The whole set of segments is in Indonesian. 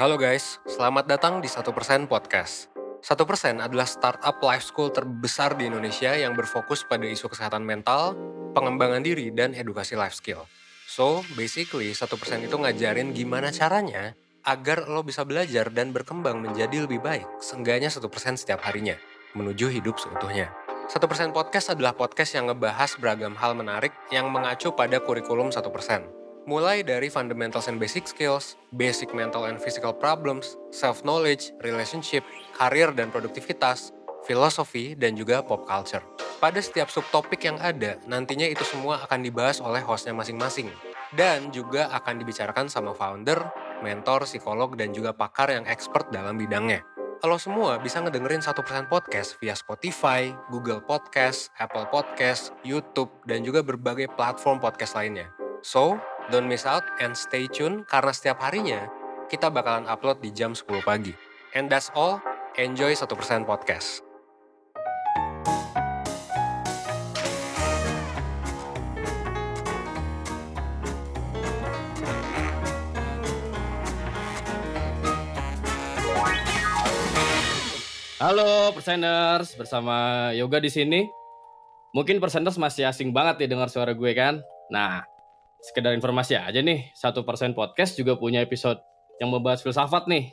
Halo guys, selamat datang di 1% Podcast. 1% adalah startup life school terbesar di Indonesia yang berfokus pada isu kesehatan mental, pengembangan diri, dan edukasi life skill. So, basically 1% itu ngajarin gimana caranya agar lo bisa belajar dan berkembang menjadi lebih baik, seenggaknya 1% setiap harinya, menuju hidup seutuhnya. 1% Podcast adalah podcast yang ngebahas beragam hal menarik yang mengacu pada kurikulum 1%. Mulai dari fundamentals and basic skills, basic mental and physical problems, self-knowledge, relationship, karir dan produktivitas, filosofi, dan juga pop culture. Pada setiap subtopik yang ada, nantinya itu semua akan dibahas oleh hostnya masing-masing. Dan juga akan dibicarakan sama founder, mentor, psikolog, dan juga pakar yang expert dalam bidangnya. Lo semua bisa ngedengerin 1% podcast via Spotify, Google Podcast, Apple Podcast, YouTube, dan juga berbagai platform podcast lainnya. So, don't miss out and stay tune karena setiap harinya kita bakalan upload di jam 10 pagi. And that's all, enjoy 1% podcast. Halo perseners, bersama Yoga di sini. Mungkin perseners masih asing banget ya dengar suara gue kan? Nah, sekedar informasi aja nih, satu persen podcast juga punya episode yang membahas filsafat nih.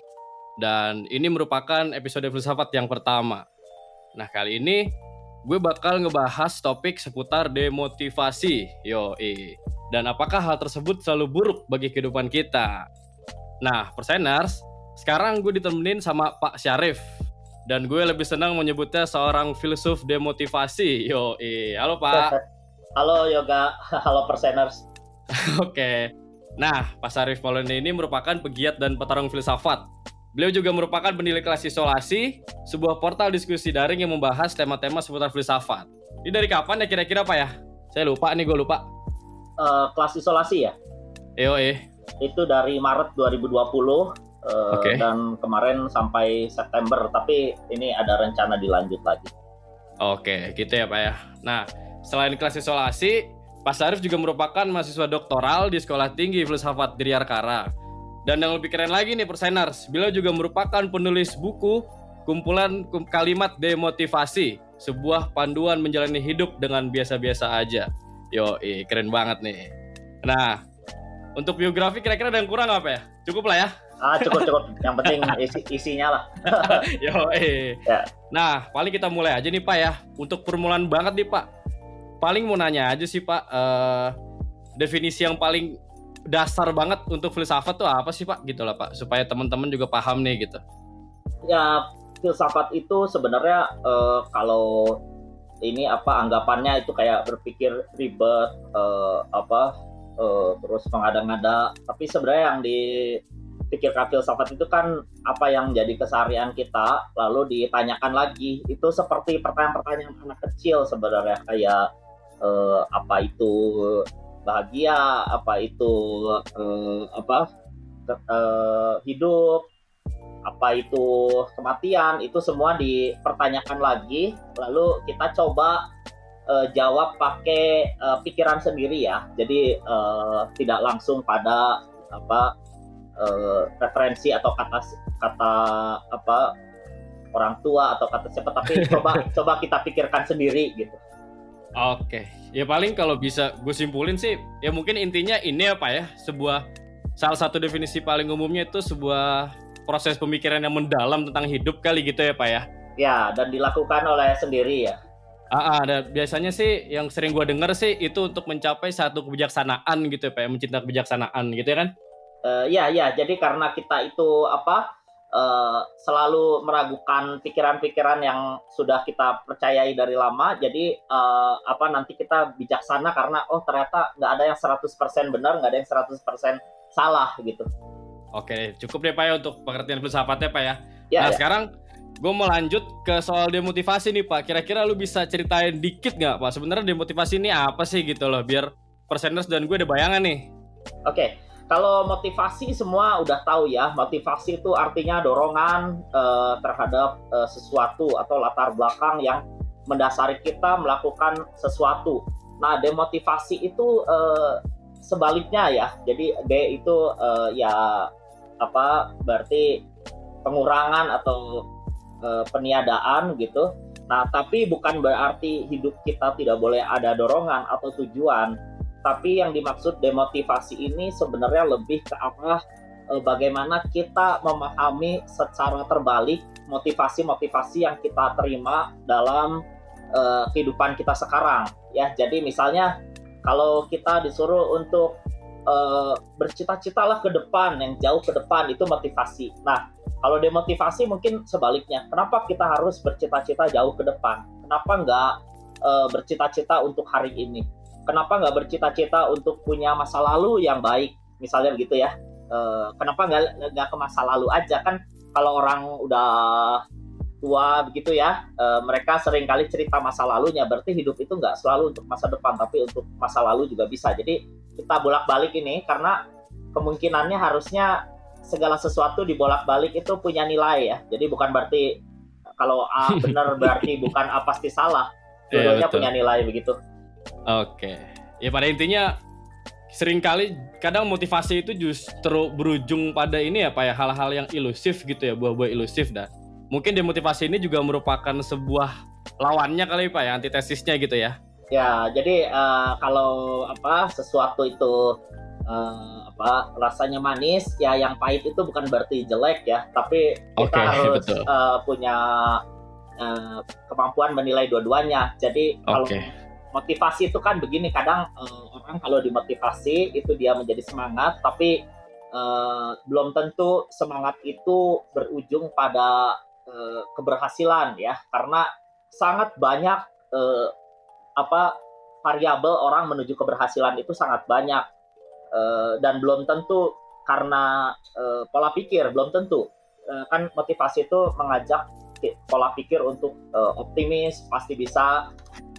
Dan ini merupakan episode filsafat yang pertama. Nah, kali ini gue bakal ngebahas topik seputar demotivasi. Yo, Dan apakah hal tersebut selalu buruk bagi kehidupan kita? Nah, perseners, sekarang gue ditemenin sama Pak Syarif. Dan gue lebih senang menyebutnya seorang filsuf demotivasi. Yo, halo Pak. Halo Yoga, halo perseners. Oke. Nah, Pak Syarif Maulana ini merupakan pegiat dan petarung filsafat. Beliau juga merupakan penilai kelas isolasi, sebuah portal diskusi daring yang membahas tema-tema seputar filsafat. Ini dari kapan ya kira-kira Pak ya? Saya lupa nih, gue lupa. Uh, kelas isolasi ya? Eh. Itu dari Maret 2020 Uh, okay. dan kemarin sampai September tapi ini ada rencana dilanjut lagi. Oke, gitu ya Pak ya. Nah, selain kelas isolasi, Pak Sarif juga merupakan mahasiswa doktoral di Sekolah Tinggi Filsafat Diryarkara. Dan yang lebih keren lagi nih perseners, beliau juga merupakan penulis buku kumpulan kalimat demotivasi, sebuah panduan menjalani hidup dengan biasa-biasa aja. Yo, keren banget nih. Nah, untuk biografi kira-kira ada yang kurang apa ya? Cukup lah ya. Ah cukup cukup. Yang penting isi isinya lah. Yo eh. Ya. Nah paling kita mulai aja nih Pak ya. Untuk permulaan banget nih Pak. Paling mau nanya aja sih Pak. Uh, definisi yang paling dasar banget untuk filsafat tuh apa sih Pak? Gitu lah Pak. Supaya teman-teman juga paham nih gitu. Ya filsafat itu sebenarnya uh, kalau ini apa anggapannya itu kayak berpikir ribet uh, apa uh, terus mengada-ngada tapi sebenarnya yang di pikirkan filsafat itu kan apa yang jadi keseharian kita lalu ditanyakan lagi itu seperti pertanyaan-pertanyaan anak kecil sebenarnya kayak eh, apa itu bahagia apa itu eh, apa eh, hidup apa itu kematian itu semua dipertanyakan lagi. Lalu kita coba uh, jawab pakai uh, pikiran sendiri ya. Jadi uh, tidak langsung pada apa uh, referensi atau kata kata apa orang tua atau kata siapa. Tapi coba coba kita pikirkan sendiri gitu. Oke, ya paling kalau bisa gue simpulin sih, ya mungkin intinya ini apa ya, sebuah salah satu definisi paling umumnya itu sebuah proses pemikiran yang mendalam tentang hidup kali gitu ya pak ya. Ya, dan dilakukan oleh sendiri ya. Ah, ah dan biasanya sih yang sering gue dengar sih itu untuk mencapai satu kebijaksanaan gitu ya pak, ya, mencinta kebijaksanaan gitu ya kan? uh, ya ya jadi karena kita itu apa uh, selalu meragukan pikiran-pikiran yang sudah kita percayai dari lama jadi uh, apa nanti kita bijaksana karena oh ternyata nggak ada yang 100% benar nggak ada yang 100% salah gitu Oke, cukup deh Pak ya untuk pengertian filsafatnya Pak ya. ya nah ya. sekarang gue mau lanjut ke soal demotivasi nih Pak. Kira-kira lu bisa ceritain dikit nggak Pak? Sebenarnya demotivasi ini apa sih gitu loh, biar perseners dan gue ada bayangan nih. Oke, kalau motivasi semua udah tahu ya, motivasi itu artinya dorongan uh, terhadap uh, sesuatu atau latar belakang yang mendasari kita melakukan sesuatu. Nah, demotivasi itu uh, sebaliknya ya. Jadi D itu ya apa berarti pengurangan atau peniadaan gitu. Nah, tapi bukan berarti hidup kita tidak boleh ada dorongan atau tujuan. Tapi yang dimaksud demotivasi ini sebenarnya lebih ke arah uh, bagaimana kita memahami secara terbalik motivasi-motivasi yang kita terima dalam uh, kehidupan kita sekarang. Ya, jadi misalnya kalau kita disuruh untuk uh, bercita-citalah ke depan, yang jauh ke depan itu motivasi. Nah, kalau demotivasi mungkin sebaliknya. Kenapa kita harus bercita-cita jauh ke depan? Kenapa nggak uh, bercita-cita untuk hari ini? Kenapa nggak bercita-cita untuk punya masa lalu yang baik? Misalnya begitu ya. Uh, kenapa nggak nggak ke masa lalu aja kan? Kalau orang udah tua begitu ya, uh, mereka sering kali cerita masa lalunya. Berarti hidup itu nggak selalu untuk masa depan, tapi untuk masa lalu juga bisa. Jadi kita bolak-balik ini karena kemungkinannya harusnya segala sesuatu dibolak-balik itu punya nilai ya. Jadi bukan berarti kalau A benar berarti bukan A pasti salah. Iya, Dua-duanya punya nilai begitu. Oke. Ya pada intinya sering kali kadang motivasi itu justru berujung pada ini ya Pak ya hal-hal yang ilusif gitu ya, buah-buah ilusif dah. Mungkin demotivasi ini juga merupakan sebuah lawannya kali Pak ya, antitesisnya gitu ya. Ya, jadi uh, kalau apa sesuatu itu uh, apa rasanya manis ya yang pahit itu bukan berarti jelek ya tapi kita okay, harus Uh, punya uh, kemampuan menilai dua-duanya jadi kalau motivasi itu kan begini kadang uh, orang kalau dimotivasi itu dia menjadi semangat tapi uh, belum tentu semangat itu berujung pada uh, keberhasilan ya. Karena sangat banyak uh, apa variabel orang menuju keberhasilan itu sangat banyak. Uh, dan belum tentu karena uh, pola pikir belum tentu. Uh, kan motivasi itu mengajak pola pikir untuk uh, optimis pasti bisa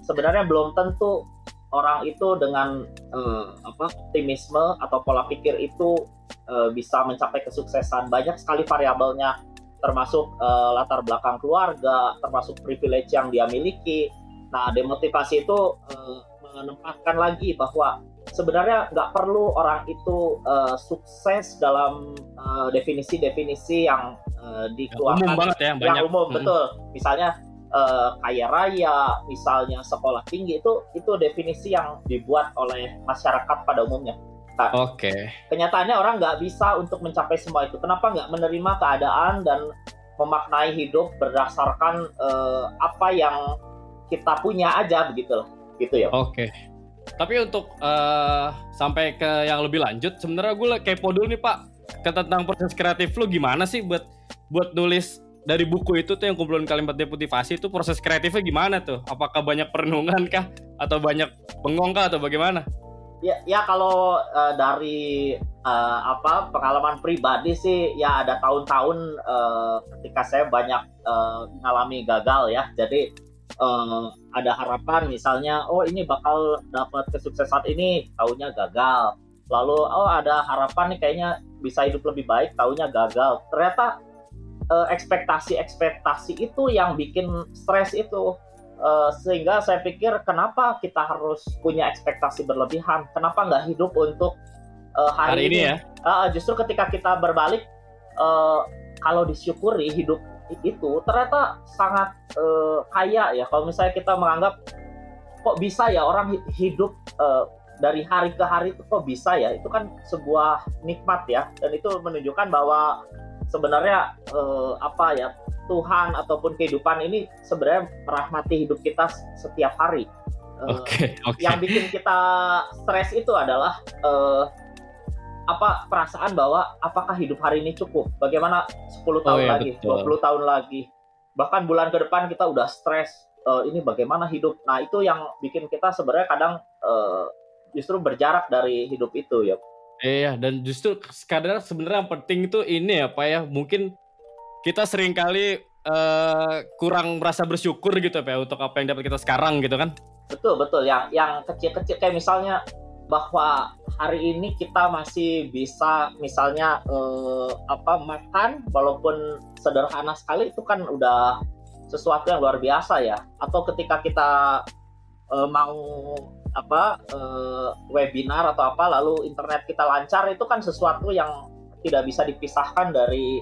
sebenarnya belum tentu orang itu dengan uh, apa optimisme atau pola pikir itu uh, bisa mencapai kesuksesan banyak sekali variabelnya termasuk uh, latar belakang keluarga termasuk privilege yang dia miliki nah demotivasi itu uh, menempatkan lagi bahwa sebenarnya nggak perlu orang itu uh, sukses dalam uh, definisi-definisi yang uh, dikeluarkan umum banget ya, yang banyak. umum hmm. betul misalnya uh, kaya raya misalnya sekolah tinggi itu itu definisi yang dibuat oleh masyarakat pada umumnya. Oke. okay. kenyataannya orang nggak bisa untuk mencapai semua itu. Kenapa nggak menerima keadaan dan memaknai hidup berdasarkan uh, apa yang kita punya aja begitu loh. Gitu ya oke. Okay. Tapi untuk uh, sampai ke yang lebih lanjut, sebenarnya gue kepo dulu nih Pak, ke tentang proses kreatif lu gimana sih buat buat nulis dari buku itu tuh yang kumpulan kalimat demotivasi itu proses kreatifnya gimana tuh? Apakah banyak perenungan kah atau banyak bengong kah atau bagaimana? Ya, ya kalau uh, dari uh, apa pengalaman pribadi sih ya ada tahun-tahun uh, ketika saya banyak uh, mengalami gagal ya. Jadi uh, ada harapan misalnya oh ini bakal dapat kesuksesan ini tahunya gagal lalu oh ada harapan nih kayaknya bisa hidup lebih baik tahunya gagal ternyata uh, ekspektasi-ekspektasi itu yang bikin stres itu. Uh, sehingga saya pikir kenapa kita harus punya ekspektasi berlebihan? Kenapa nggak hidup untuk uh, hari, hari ini, ini? ya? Uh, justru ketika kita berbalik uh, kalau disyukuri hidup itu ternyata sangat uh, kaya ya. Kalau misalnya kita menganggap kok bisa ya orang hidup uh, dari hari ke hari itu kok bisa ya? Itu kan sebuah nikmat ya. Dan itu menunjukkan bahwa sebenarnya uh, apa ya Tuhan ataupun kehidupan ini sebenarnya merahmati hidup kita setiap hari. Uh, okay, okay. Yang bikin kita stres itu adalah uh, apa perasaan bahwa apakah hidup hari ini cukup? Bagaimana 10 tahun oh, iya, lagi, betul. 20 tahun lagi, bahkan bulan ke depan kita udah stres. Uh, ini bagaimana hidup? Nah itu yang bikin kita sebenarnya kadang uh, justru berjarak dari hidup itu ya. Iya dan justru kadang sebenarnya yang penting itu ini ya pak ya. Mungkin kita sering kali uh, kurang merasa bersyukur gitu pak ya untuk apa yang dapat kita sekarang gitu kan? Betul betul. Yang yang kecil-kecil kayak misalnya bahwa hari ini kita masih bisa misalnya eh, apa makan walaupun sederhana sekali itu kan udah sesuatu yang luar biasa ya. Atau ketika kita eh, mau apa eh, webinar atau apa lalu internet kita lancar itu kan sesuatu yang tidak bisa dipisahkan dari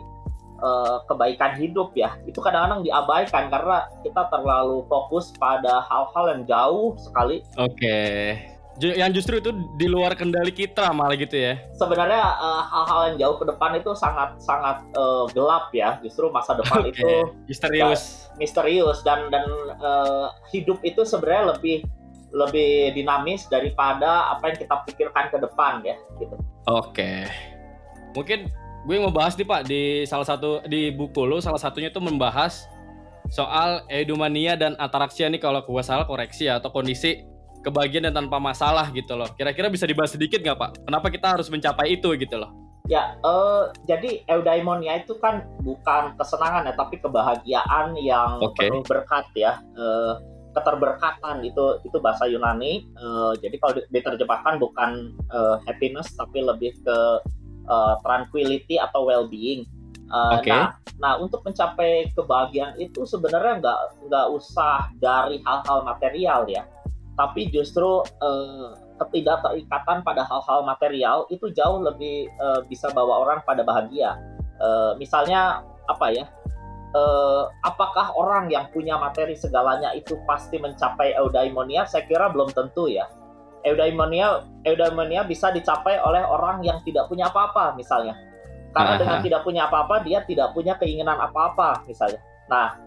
uh, kebaikan hidup ya itu kadang-kadang diabaikan karena kita terlalu fokus pada hal-hal yang jauh sekali. Oke. Okay. Yang justru itu di luar kendali kita malah gitu ya. Sebenarnya uh, hal-hal yang jauh ke depan itu sangat sangat uh, gelap ya. Justru masa depan okay. itu misterius. misterius dan dan uh, hidup itu sebenarnya lebih lebih dinamis daripada apa yang kita pikirkan ke depan ya gitu. Oke. Mungkin gue mau bahas nih Pak di salah satu di buku lo salah satunya itu membahas soal eudemania dan ataraksia nih kalau gue salah koreksi ya atau kondisi kebahagiaan dan tanpa masalah gitu loh. Kira-kira bisa dibahas sedikit nggak Pak? Kenapa kita harus mencapai itu gitu loh? Ya, uh, jadi eudaimonia itu kan bukan kesenangan ya, tapi kebahagiaan yang okay. penuh berkat ya. Uh, keterberkatan itu itu bahasa Yunani. Uh, jadi kalau diterjemahkan bukan uh, happiness tapi lebih ke uh, tranquility atau well-being. Uh, okay. Nah, nah untuk mencapai kebahagiaan itu sebenarnya nggak nggak usah dari hal-hal material ya, tapi justru uh, ketidakterikatan pada hal-hal material itu jauh lebih uh, bisa bawa orang pada bahagia. Uh, misalnya apa ya? Uh, apakah orang yang punya materi segalanya itu pasti mencapai eudaimonia? Saya kira belum tentu ya eudaimonia eudaimonia bisa dicapai oleh orang yang tidak punya apa-apa misalnya. Karena Aha. dengan tidak punya apa-apa dia tidak punya keinginan apa-apa misalnya. Nah,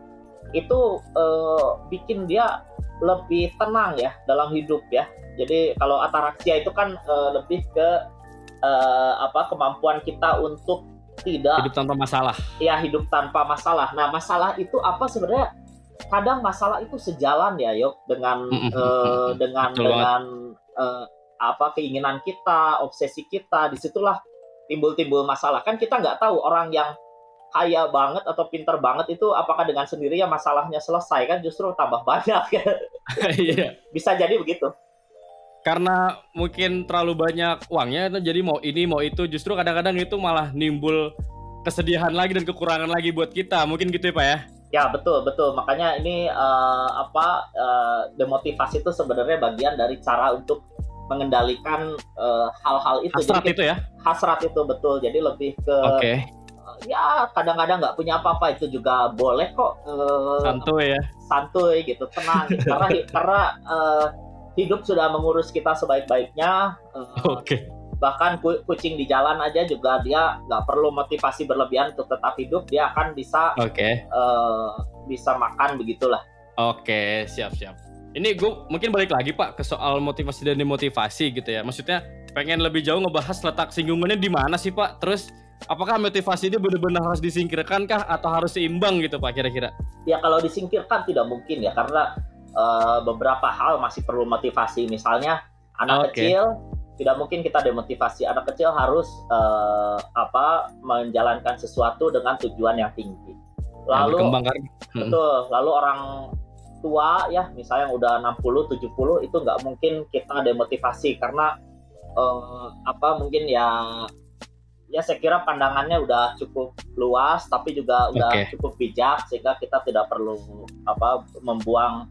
itu uh, bikin dia lebih tenang ya dalam hidup ya. Jadi kalau ataraksia itu kan uh, lebih ke uh, apa kemampuan kita untuk tidak hidup tanpa masalah. Ya, hidup tanpa masalah. Nah, masalah itu apa sebenarnya? Kadang masalah itu sejalan ya, yuk dengan uh, dengan Betul dengan uh, apa keinginan kita, obsesi kita, di situlah timbul-timbul masalah. Kan kita nggak tahu orang yang kaya banget atau pinter banget itu apakah dengan sendirinya masalahnya selesai kan justru tambah banyak ya. Iya. Bisa jadi begitu. Karena mungkin terlalu banyak uangnya jadi mau ini mau itu justru kadang-kadang itu malah nimbul kesedihan lagi dan kekurangan lagi buat kita. Mungkin gitu ya Pak ya? Ya betul betul makanya ini uh, apa uh, demotivasi itu sebenarnya bagian dari cara untuk mengendalikan eh, hal-hal uh, itu. Hasrat jadi, itu ya? Hasrat itu betul. Jadi lebih ke okay. uh, ya kadang-kadang nggak punya apa-apa itu juga boleh kok. Uh, santuy ya? Santuy gitu, tenang. gitu. karena karena uh, hidup sudah mengurus kita sebaik-baiknya. Uh, Oke. Okay bahkan kucing di jalan aja juga dia nggak perlu motivasi berlebihan untuk tetap hidup dia akan bisa okay. uh, bisa makan begitulah oke okay, siap siap ini gue mungkin balik lagi pak ke soal motivasi dan demotivasi gitu ya maksudnya pengen lebih jauh ngebahas letak singgungannya di mana sih pak terus apakah motivasi ini benar-benar harus disingkirkan kah atau harus seimbang gitu pak kira-kira ya kalau disingkirkan tidak mungkin ya karena uh, beberapa hal masih perlu motivasi misalnya anak okay. kecil tidak mungkin kita demotivasi anak kecil harus uh, apa menjalankan sesuatu dengan tujuan yang tinggi. Lalu yang hmm. betul, lalu orang tua ya misalnya yang udah 60 70 itu nggak mungkin kita demotivasi karena uh, apa mungkin ya ya saya kira pandangannya udah cukup luas tapi juga udah okay. cukup bijak sehingga kita tidak perlu apa membuang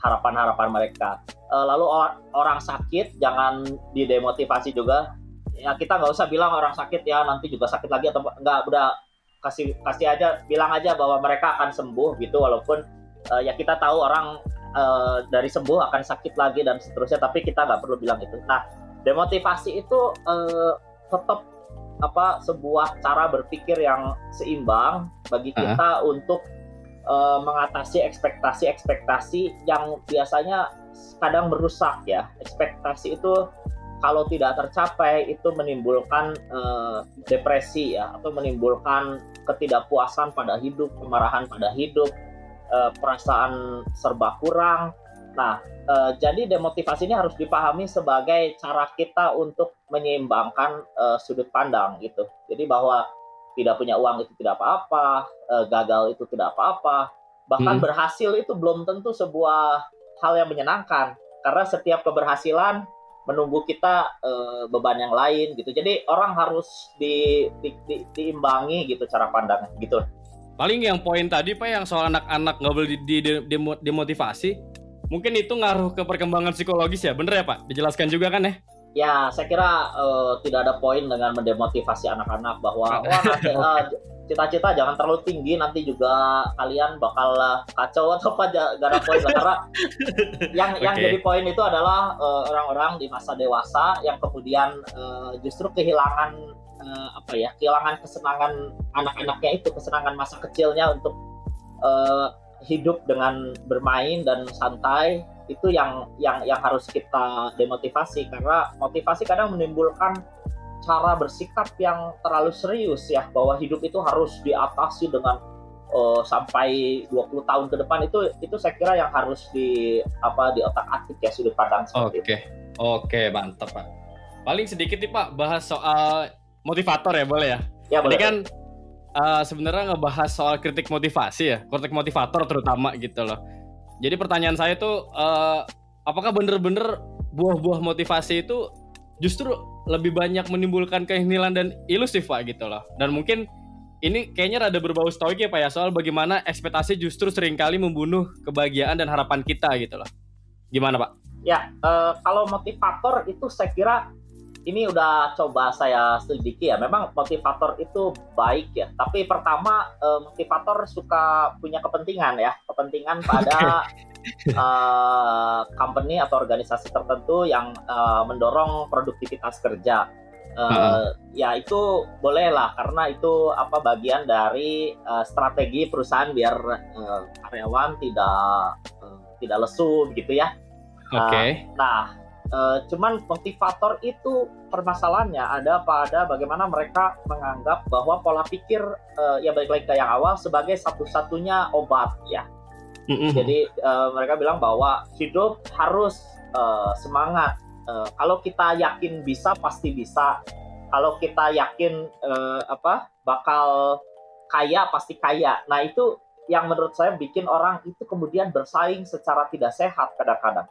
harapan-harapan mereka. Uh, lalu or orang sakit jangan didemotivasi juga. Ya kita nggak usah bilang orang sakit ya nanti juga sakit lagi atau nggak udah kasih kasih aja bilang aja bahwa mereka akan sembuh gitu walaupun uh, ya kita tahu orang uh, dari sembuh akan sakit lagi dan seterusnya tapi kita nggak perlu bilang itu. Nah demotivasi itu uh, tetap apa sebuah cara berpikir yang seimbang bagi kita uh -huh. untuk uh, mengatasi ekspektasi-ekspektasi yang biasanya kadang merusak ya. Ekspektasi itu kalau tidak tercapai itu menimbulkan uh, depresi ya atau menimbulkan ketidakpuasan pada hidup, kemarahan pada hidup, uh, perasaan serba kurang. Nah, uh, jadi demotivasi ini harus dipahami sebagai cara kita untuk menyeimbangkan sudut pandang gitu. Jadi bahwa tidak punya uang itu tidak apa-apa, uh, gagal itu tidak apa-apa, bahkan hmm. berhasil itu belum tentu sebuah hal yang menyenangkan karena setiap keberhasilan menunggu kita uh, beban yang lain gitu. Jadi orang harus di, di, di, diimbangi gitu cara pandangnya gitu. Paling yang poin tadi pak yang soal anak-anak nggak boleh di, di, di, demotivasi, mungkin itu ngaruh ke perkembangan psikologis ya, bener ya pak? Dijelaskan juga kan ya? Ya, saya kira uh, tidak ada poin dengan mendemotivasi anak-anak bahwa wah nanti uh, cita-cita jangan terlalu tinggi nanti juga kalian bakal kacau atau apa gak ada poin karena yang okay. yang jadi poin itu adalah orang-orang uh, di masa dewasa yang kemudian uh, justru kehilangan uh, apa ya kehilangan kesenangan anak-anaknya itu kesenangan masa kecilnya untuk uh, hidup dengan bermain dan santai itu yang yang yang harus kita demotivasi karena motivasi kadang menimbulkan cara bersikap yang terlalu serius ya bahwa hidup itu harus diatasi dengan uh, sampai 20 tahun ke depan itu itu saya kira yang harus di apa di otak-atik ya sudut pandang seperti Oke. Oke, mantap, Pak. Paling sedikit nih Pak bahas soal motivator ya boleh ya? Ya, boleh. Ini kan uh, sebenarnya ngebahas soal kritik motivasi ya, kritik motivator terutama gitu loh. Jadi pertanyaan saya tuh, uh, apakah bener-bener buah-buah motivasi itu justru lebih banyak menimbulkan kehilangan dan ilusif pak gitu loh. Dan mungkin ini kayaknya rada berbau stoik ya pak ya soal bagaimana ekspektasi justru sering kali membunuh kebahagiaan dan harapan kita gitu loh. Gimana pak? Ya, uh, kalau motivator itu saya kira ini udah coba saya selidiki ya. Memang motivator itu baik ya. Tapi pertama eh, motivator suka punya kepentingan ya, kepentingan pada uh, company atau organisasi tertentu yang uh, mendorong produktivitas kerja. Uh, hmm. Ya itu boleh lah karena itu apa bagian dari uh, strategi perusahaan biar uh, karyawan tidak uh, tidak lesu gitu ya. Oke. Okay. Uh, nah Uh, cuman motivator itu permasalahannya ada pada bagaimana mereka menganggap bahwa pola pikir uh, ya baik lagi ke yang awal sebagai satu-satunya obat ya. Mm-hmm. Jadi uh, mereka bilang bahwa hidup harus uh, semangat. Uh, kalau kita yakin bisa pasti bisa. Kalau kita yakin uh, apa bakal kaya pasti kaya. Nah itu yang menurut saya bikin orang itu kemudian bersaing secara tidak sehat kadang-kadang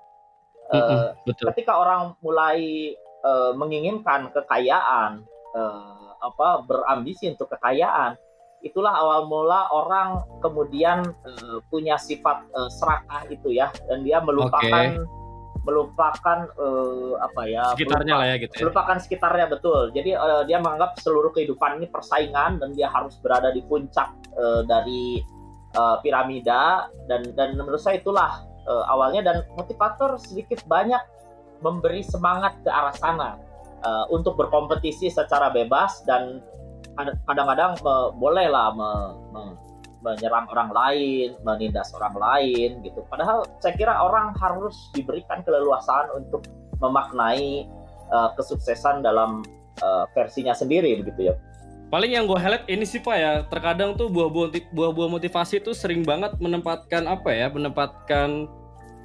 uh, betul. ketika orang mulai uh, menginginkan kekayaan uh, apa berambisi untuk kekayaan itulah awal mula orang kemudian uh, punya sifat uh, serakah itu ya dan dia melupakan okay. melupakan uh, apa ya sekitarnya melupa, lah ya gitu ya. melupakan sekitarnya betul jadi uh, dia menganggap seluruh kehidupan ini persaingan dan dia harus berada di puncak uh, dari uh, piramida dan dan menurut saya itulah uh, awalnya dan motivator sedikit banyak memberi semangat ke arah sana uh, untuk berkompetisi secara bebas dan kadang-kadang uh, bolehlah me, me, menyerang orang lain, menindas orang lain gitu. Padahal saya kira orang harus diberikan keleluasaan untuk memaknai uh, kesuksesan dalam uh, versinya sendiri begitu ya. Paling yang gue highlight ini sih pak ya, terkadang tuh buah-buah buah-buah motivasi tuh sering banget menempatkan apa ya, menempatkan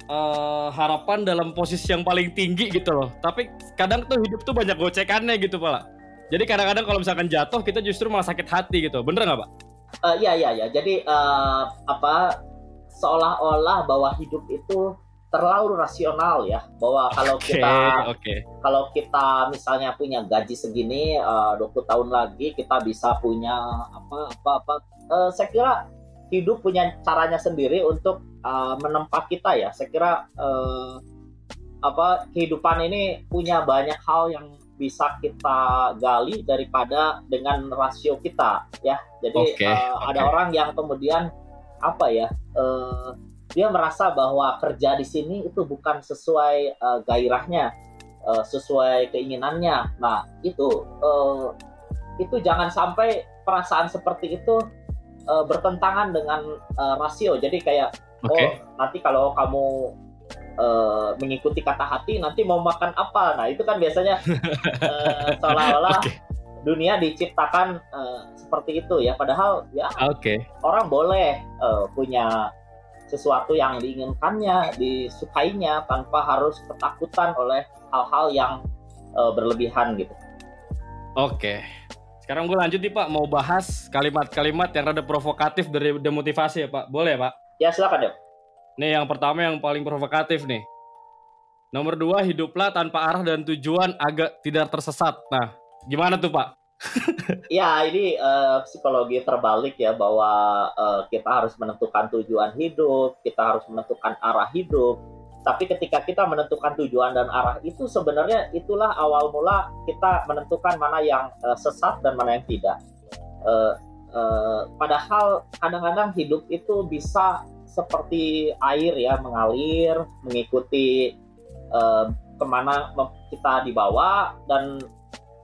uh, harapan dalam posisi yang paling tinggi gitu loh. Tapi kadang tuh hidup tuh banyak gocekannya gitu pak. Jadi kadang-kadang kalau misalkan jatuh kita justru malah sakit hati gitu. Bener nggak pak? Uh, iya iya iya. Jadi uh, apa seolah-olah bahwa hidup itu terlalu rasional ya bahwa kalau okay, kita okay. kalau kita misalnya punya gaji segini uh, 20 tahun lagi kita bisa punya apa apa apa uh, saya kira hidup punya caranya sendiri untuk uh, menempa kita ya saya kira uh, apa kehidupan ini punya banyak hal yang bisa kita gali daripada dengan rasio kita ya jadi okay, uh, okay. ada orang yang kemudian apa ya uh, dia merasa bahwa kerja di sini itu bukan sesuai uh, gairahnya, uh, sesuai keinginannya. Nah, itu uh, itu jangan sampai perasaan seperti itu uh, bertentangan dengan uh, rasio. Jadi kayak okay. oh nanti kalau kamu uh, mengikuti kata hati nanti mau makan apa? Nah, itu kan biasanya uh, seolah-olah okay. dunia diciptakan uh, seperti itu ya. Padahal ya okay. orang boleh uh, punya sesuatu yang diinginkannya, disukainya tanpa harus ketakutan oleh hal-hal yang uh, berlebihan gitu. Oke. Sekarang gue lanjut nih Pak, mau bahas kalimat-kalimat yang rada provokatif dari demotivasi ya Pak. Boleh ya Pak? Ya silakan ya. Nih yang pertama yang paling provokatif nih. Nomor dua, hiduplah tanpa arah dan tujuan agak tidak tersesat. Nah, gimana tuh Pak? Ya ini uh, psikologi terbalik ya bahwa uh, kita harus menentukan tujuan hidup, kita harus menentukan arah hidup. Tapi ketika kita menentukan tujuan dan arah itu sebenarnya itulah awal mula kita menentukan mana yang uh, sesat dan mana yang tidak. Uh, uh, padahal kadang-kadang hidup itu bisa seperti air ya mengalir, mengikuti uh, ke mana kita dibawa dan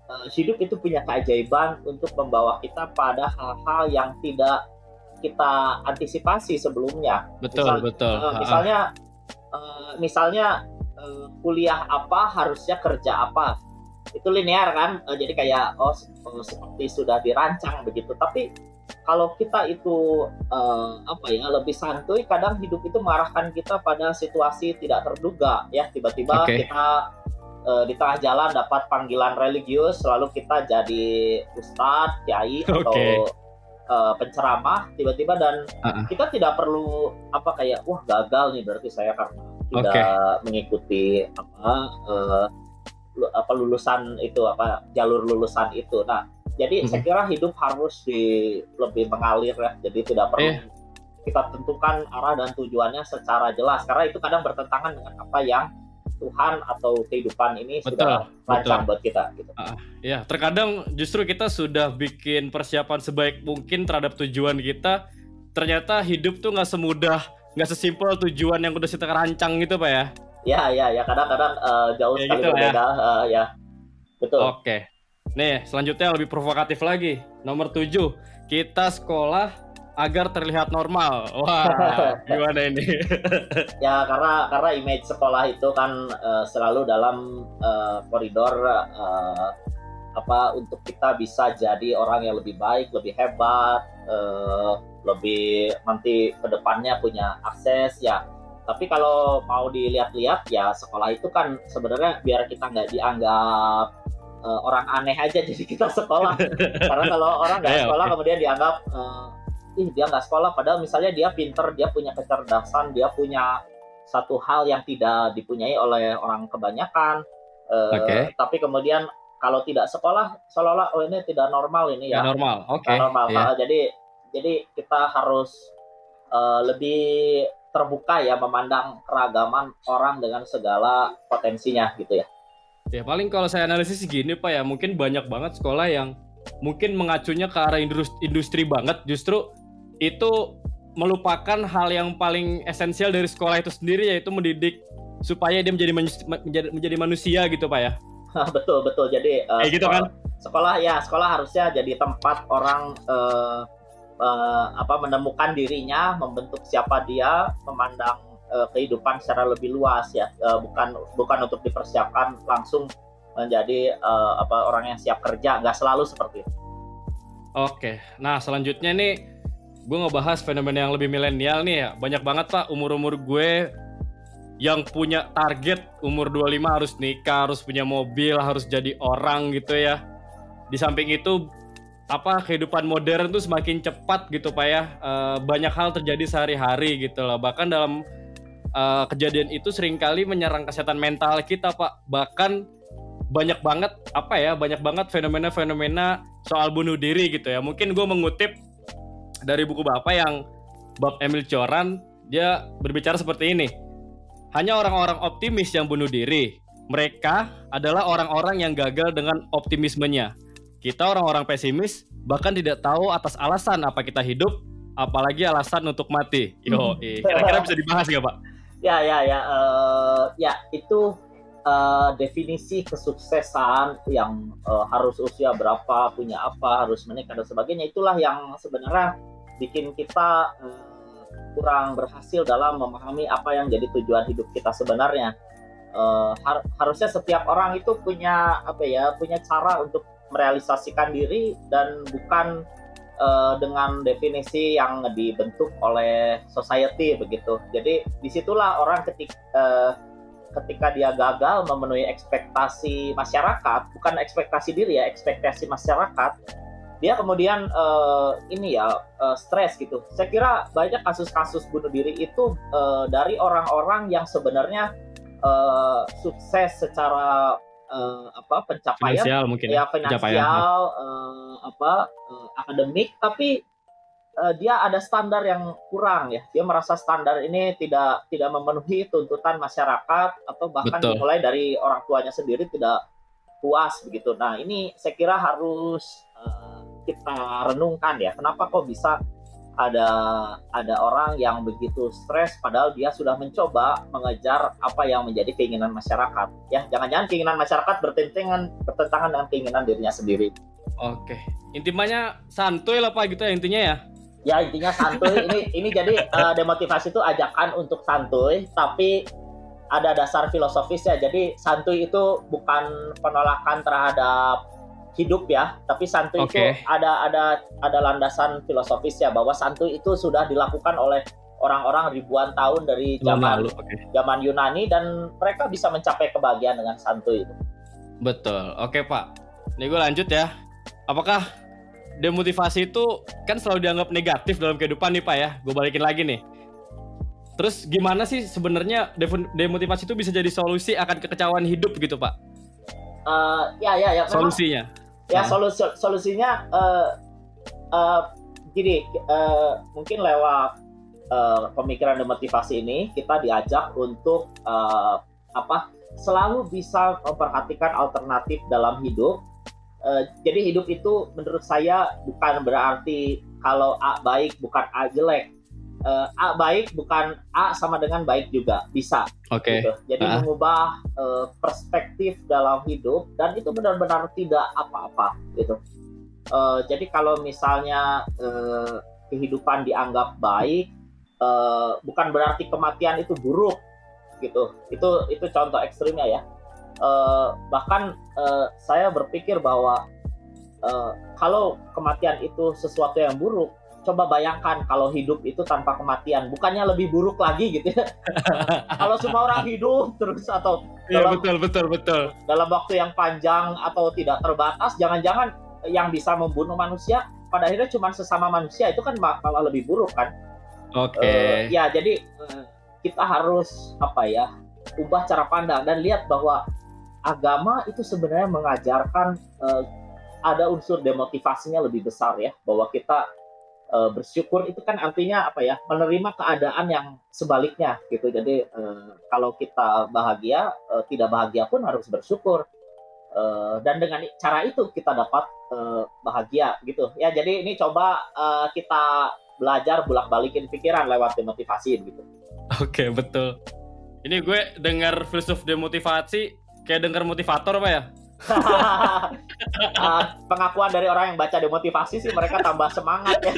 uh, hidup itu punya keajaiban untuk membawa kita pada hal-hal yang tidak kita antisipasi sebelumnya. Betul, Misal, betul. Uh, misalnya uh, misalnya uh, kuliah apa harusnya kerja apa. Itu linear kan? Uh, jadi kayak oh seperti sudah dirancang begitu. Tapi kalau kita itu uh, apa ya lebih santuy, kadang hidup itu mengarahkan kita pada situasi tidak terduga ya. Tiba-tiba okay. kita uh, di tengah jalan dapat panggilan religius, lalu kita jadi ustadz, kiai okay. atau uh, penceramah tiba-tiba dan uh-uh. kita tidak perlu apa kayak wah gagal nih berarti saya karena tidak okay. mengikuti apa uh, apa lulusan itu apa jalur lulusan itu. Nah, jadi hmm. saya kira hidup harus di lebih mengalir ya. Jadi tidak perlu yeah. kita tentukan arah dan tujuannya secara jelas karena itu kadang bertentangan dengan apa yang Tuhan atau kehidupan ini betul, sudah lancar buat kita gitu. Uh, ya, terkadang justru kita sudah bikin persiapan sebaik mungkin terhadap tujuan kita, ternyata hidup tuh nggak semudah, nggak sesimpel tujuan yang udah kita rancang gitu, Pak ya. Ya, ya, ya, kadang-kadang uh, jauh ya, sekali gitu, berbeda, ya. Uh, ya. Betul. Oke. Nih, selanjutnya lebih provokatif lagi. Nomor tujuh, kita sekolah agar terlihat normal. Wah, gimana ini? ya karena karena image sekolah itu kan uh, selalu dalam uh, koridor uh, apa untuk kita bisa jadi orang yang lebih baik, lebih hebat, uh, lebih nanti ke depannya punya akses ya. Tapi kalau mau dilihat-lihat ya sekolah itu kan sebenarnya biar kita nggak dianggap uh, orang aneh aja jadi kita sekolah. Karena kalau orang nggak sekolah kemudian dianggap uh, ih dia nggak sekolah padahal misalnya dia pinter dia punya kecerdasan dia punya satu hal yang tidak dipunyai oleh orang kebanyakan uh, okay. tapi kemudian kalau tidak sekolah seolah-olah oh ini tidak normal ini ya, ya normal oke okay. normal yeah. jadi jadi kita harus uh, lebih terbuka ya memandang keragaman orang dengan segala potensinya gitu ya ya paling kalau saya analisis gini pak ya mungkin banyak banget sekolah yang mungkin mengacunya ke arah industri, industri banget justru itu melupakan hal yang paling esensial dari sekolah itu sendiri yaitu mendidik supaya dia menjadi menjadi, menjadi manusia gitu pak ya? Betul betul. Jadi uh, gitu sekolah, kan? sekolah ya sekolah harusnya jadi tempat orang uh, uh, apa menemukan dirinya membentuk siapa dia memandang uh, kehidupan secara lebih luas ya. Uh, bukan bukan untuk dipersiapkan langsung menjadi uh, apa orang yang siap kerja. Nggak selalu seperti itu. Oke. Nah selanjutnya nih gue ngebahas fenomena yang lebih milenial nih ya. Banyak banget pak umur-umur gue yang punya target umur 25 harus nikah, harus punya mobil, harus jadi orang gitu ya. Di samping itu apa kehidupan modern tuh semakin cepat gitu pak ya. E, banyak hal terjadi sehari-hari gitu lah. Bahkan dalam e, kejadian itu sering kali menyerang kesehatan mental kita pak. Bahkan banyak banget apa ya banyak banget fenomena-fenomena soal bunuh diri gitu ya. Mungkin gue mengutip dari buku Bapak yang Bob Emil Coran dia berbicara seperti ini. Hanya orang-orang optimis yang bunuh diri. Mereka adalah orang-orang yang gagal dengan optimismenya. Kita orang-orang pesimis bahkan tidak tahu atas alasan apa kita hidup, apalagi alasan untuk mati. Yo, kira-kira bisa dibahas nggak Pak? Ya, ya, ya, uh, ya itu uh, definisi kesuksesan yang uh, harus usia berapa, punya apa, harus menikah dan sebagainya itulah yang sebenarnya bikin kita uh, kurang berhasil dalam memahami apa yang jadi tujuan hidup kita sebenarnya. Uh, har harusnya setiap orang itu punya apa ya, punya cara untuk merealisasikan diri dan bukan uh, dengan definisi yang dibentuk oleh society begitu. Jadi di situlah orang ketik uh, ketika dia gagal memenuhi ekspektasi masyarakat, bukan ekspektasi diri ya, ekspektasi masyarakat, dia kemudian uh, ini ya uh, stres gitu. Saya kira banyak kasus-kasus bunuh diri itu uh, dari orang-orang yang sebenarnya uh, sukses secara uh, apa pencapaian finansial mungkin ya, ya finansial uh, apa uh, akademik tapi uh, dia ada standar yang kurang ya. Dia merasa standar ini tidak tidak memenuhi tuntutan masyarakat atau bahkan Betul. dimulai dari orang tuanya sendiri tidak puas begitu. Nah, ini saya kira harus uh, kita renungkan ya. Kenapa kok bisa ada ada orang yang begitu stres padahal dia sudah mencoba mengejar apa yang menjadi keinginan masyarakat ya jangan-jangan keinginan masyarakat bertentangan bertentangan dengan keinginan dirinya sendiri Oke. Intinya santuy lah Pak gitu ya intinya ya. ya intinya santuy ini ini jadi uh, demotivasi itu ajakan untuk santuy tapi ada dasar filosofisnya jadi santuy itu bukan penolakan terhadap hidup ya tapi santuy Oke. itu ada ada ada landasan filosofisnya bahwa santuy itu sudah dilakukan oleh orang-orang ribuan tahun dari zaman lalu. Oke. zaman Yunani dan mereka bisa mencapai kebahagiaan dengan santuy itu Betul. Oke Pak. Nih gue lanjut ya. Apakah demotivasi itu kan selalu dianggap negatif dalam kehidupan nih Pak ya? Gue balikin lagi nih. Terus gimana sih sebenarnya demotivasi itu bisa jadi solusi akan kekecewaan hidup gitu Pak? Eh, ya ya ya memang- Solusinya. Ya solusi solusinya eh eh, gini eh, mungkin lewat eh, pemikiran demotivasi ini kita diajak untuk eh, apa selalu bisa memperhatikan alternatif dalam hidup. Eh, jadi hidup itu menurut saya bukan berarti kalau A baik bukan A jelek Eh, A baik bukan A sama dengan baik juga bisa Oke. gitu. Jadi Ah. mengubah eh, perspektif dalam hidup dan itu benar-benar tidak apa-apa gitu. Eh, jadi kalau misalnya eh, kehidupan dianggap baik, eh, bukan berarti kematian itu buruk gitu. Itu itu contoh ekstrimnya ya. Eh, bahkan eh, saya berpikir bahwa eh, kalau kematian itu sesuatu yang buruk, coba bayangkan kalau hidup itu tanpa kematian, bukannya lebih buruk lagi gitu ya? kalau semua orang hidup terus atau Iya betul betul betul. dalam waktu yang panjang atau tidak terbatas, jangan-jangan yang bisa membunuh manusia pada akhirnya cuma sesama manusia itu kan malah lebih buruk kan? Oke. Eh, ya jadi eh, kita harus apa ya ubah cara pandang dan lihat bahwa agama itu sebenarnya mengajarkan eh, ada unsur demotivasinya lebih besar ya bahwa kita eh, bersyukur itu kan artinya apa ya menerima keadaan yang sebaliknya gitu jadi eh, kalau kita bahagia eh, tidak bahagia pun harus bersyukur Eh, dan dengan cara itu kita dapat eh, bahagia gitu ya jadi ini coba eh, kita belajar bolak balikin pikiran lewat demotivasi gitu Oke betul. Ini gue dengar filsuf demotivasi kayak dengar motivator Pak ya? Uh, pengakuan dari orang yang baca demotivasi sih mereka tambah semangat ya.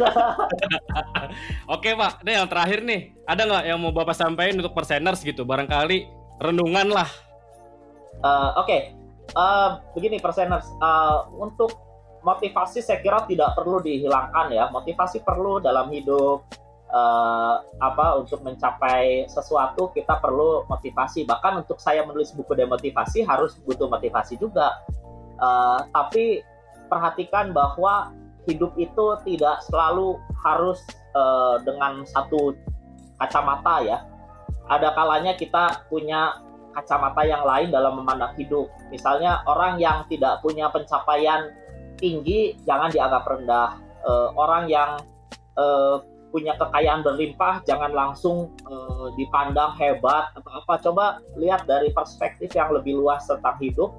Oke Pak, ini yang terakhir nih. Ada nggak yang mau Bapak sampaikan untuk perseners gitu? Barangkali renungan lah. Uh, Oke, Uh, begini perseners, uh, untuk motivasi saya kira tidak perlu dihilangkan ya. Motivasi perlu dalam hidup. Uh, apa untuk mencapai sesuatu kita perlu motivasi. Bahkan untuk saya menulis buku demotivasi harus butuh motivasi juga. Uh, tapi perhatikan bahwa hidup itu tidak selalu harus uh, dengan satu kacamata ya. Ada kalanya kita punya kacamata yang lain dalam memandang hidup. Misalnya orang yang tidak punya pencapaian tinggi jangan dianggap rendah. Uh, orang yang uh, punya kekayaan berlimpah jangan langsung uh, dipandang hebat atau apa. Coba lihat dari perspektif yang lebih luas tentang hidup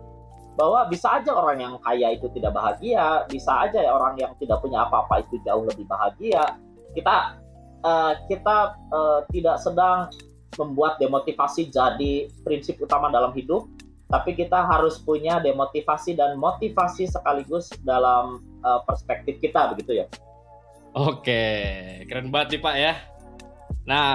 bahwa bisa aja orang yang kaya itu tidak bahagia, bisa aja ya orang yang tidak punya apa-apa itu jauh lebih bahagia. Kita uh, kita uh, tidak sedang membuat demotivasi jadi prinsip utama dalam hidup, tapi kita harus punya demotivasi dan motivasi sekaligus dalam perspektif kita begitu ya. Oke, keren banget nih Pak ya. Nah,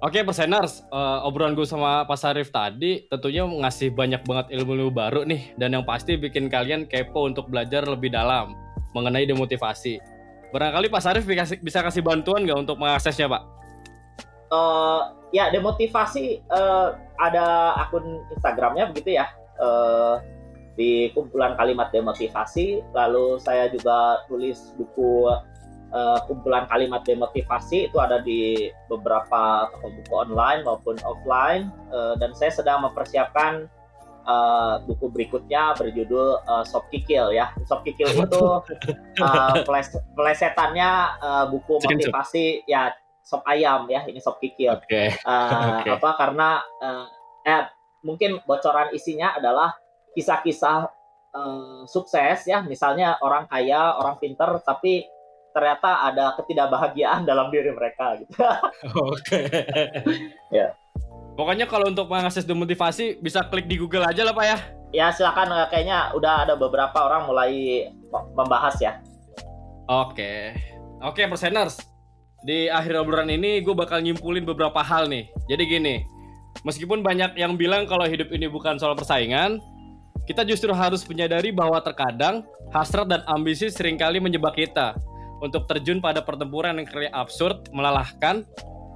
oke perseners, uh, obrolan gue sama Pak Sarif tadi tentunya ngasih banyak banget ilmu-ilmu baru nih dan yang pasti bikin kalian kepo untuk belajar lebih dalam mengenai demotivasi. Barangkali Pak Sarif bisa kasih bantuan nggak untuk mengaksesnya Pak? Uh, ya demotivasi uh, ada akun Instagramnya begitu ya. Uh, di kumpulan kalimat demotivasi. Lalu saya juga tulis buku uh, kumpulan kalimat demotivasi itu ada di beberapa toko buku online maupun offline uh, dan saya sedang mempersiapkan uh, buku berikutnya berjudul uh, Sob Kikil ya. Sob Kikil itu uh, peles pelesetannya uh, buku motivasi ya sop ayam ya ini sop kikil. Okay. Uh, okay. Apa karena uh, eh mungkin bocoran isinya adalah kisah-kisah uh, sukses ya misalnya orang kaya orang pinter tapi ternyata ada ketidakbahagiaan dalam diri mereka gitu. Oke. ya. Pokoknya kalau untuk mengakses demotivasi bisa klik di Google aja lah Pak ya. Ya silakan kayaknya udah ada beberapa orang mulai membahas ya. Oke. Oke perseners. Di akhir obrolan ini gue bakal nyimpulin beberapa hal nih. Jadi gini, meskipun banyak yang bilang kalau hidup ini bukan soal persaingan, kita justru harus menyadari bahwa terkadang hasrat dan ambisi sering kali menyebab kita untuk terjun pada pertempuran yang kali absurd, melelahkan,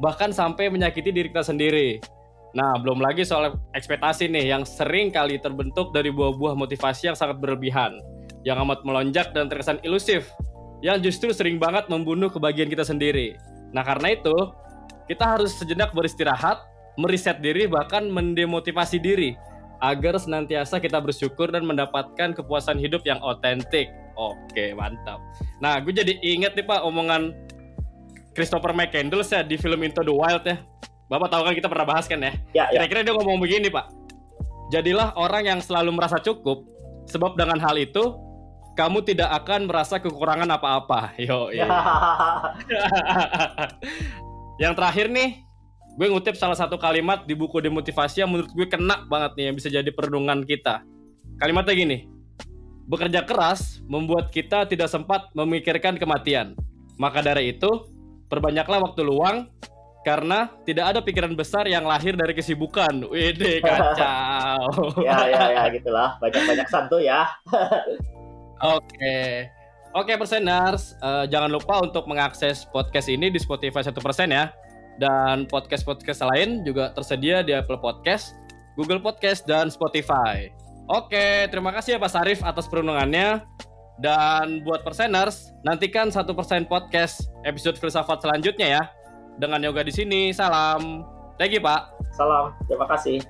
bahkan sampai menyakiti diri kita sendiri. Nah, belum lagi soal ekspektasi nih yang sering kali terbentuk dari buah-buah motivasi yang sangat berlebihan, yang amat melonjak dan terkesan ilusif, yang justru sering banget membunuh kebahagiaan kita sendiri. Nah, karena itu, kita harus sejenak beristirahat, meriset diri, bahkan mendemotivasi diri, agar senantiasa kita bersyukur dan mendapatkan kepuasan hidup yang otentik. Oke, mantap. Nah, gue jadi inget nih Pak omongan Christopher McCandless ya di film Into the Wild ya Bapak tahu kan kita pernah bahas kan ya? Ya. ya. Kira-kira dia ngomong begini Pak. Jadilah orang yang selalu merasa cukup, sebab dengan hal itu kamu tidak akan merasa kekurangan apa-apa. Yo, yo. yang terakhir nih, gue ngutip salah satu kalimat di buku demotivasi yang menurut gue kena banget nih yang bisa jadi perenungan kita. Kalimatnya gini, bekerja keras membuat kita tidak sempat memikirkan kematian. Maka dari itu, perbanyaklah waktu luang karena tidak ada pikiran besar yang lahir dari kesibukan. Wede kacau. ya ya ya gitulah. Banyak-banyak santu ya. Oke. Oke perseners, uh, jangan lupa untuk mengakses podcast ini di Spotify satu persen ya. Dan podcast-podcast lain juga tersedia di Apple Podcast, Google Podcast, dan Spotify. Oke, terima kasih ya Pak Sarif atas perundungannya. Dan buat perseners, nantikan satu persen podcast episode filsafat selanjutnya ya dengan yoga di sini. Salam. Thank you, Pak. Salam. Terima kasih.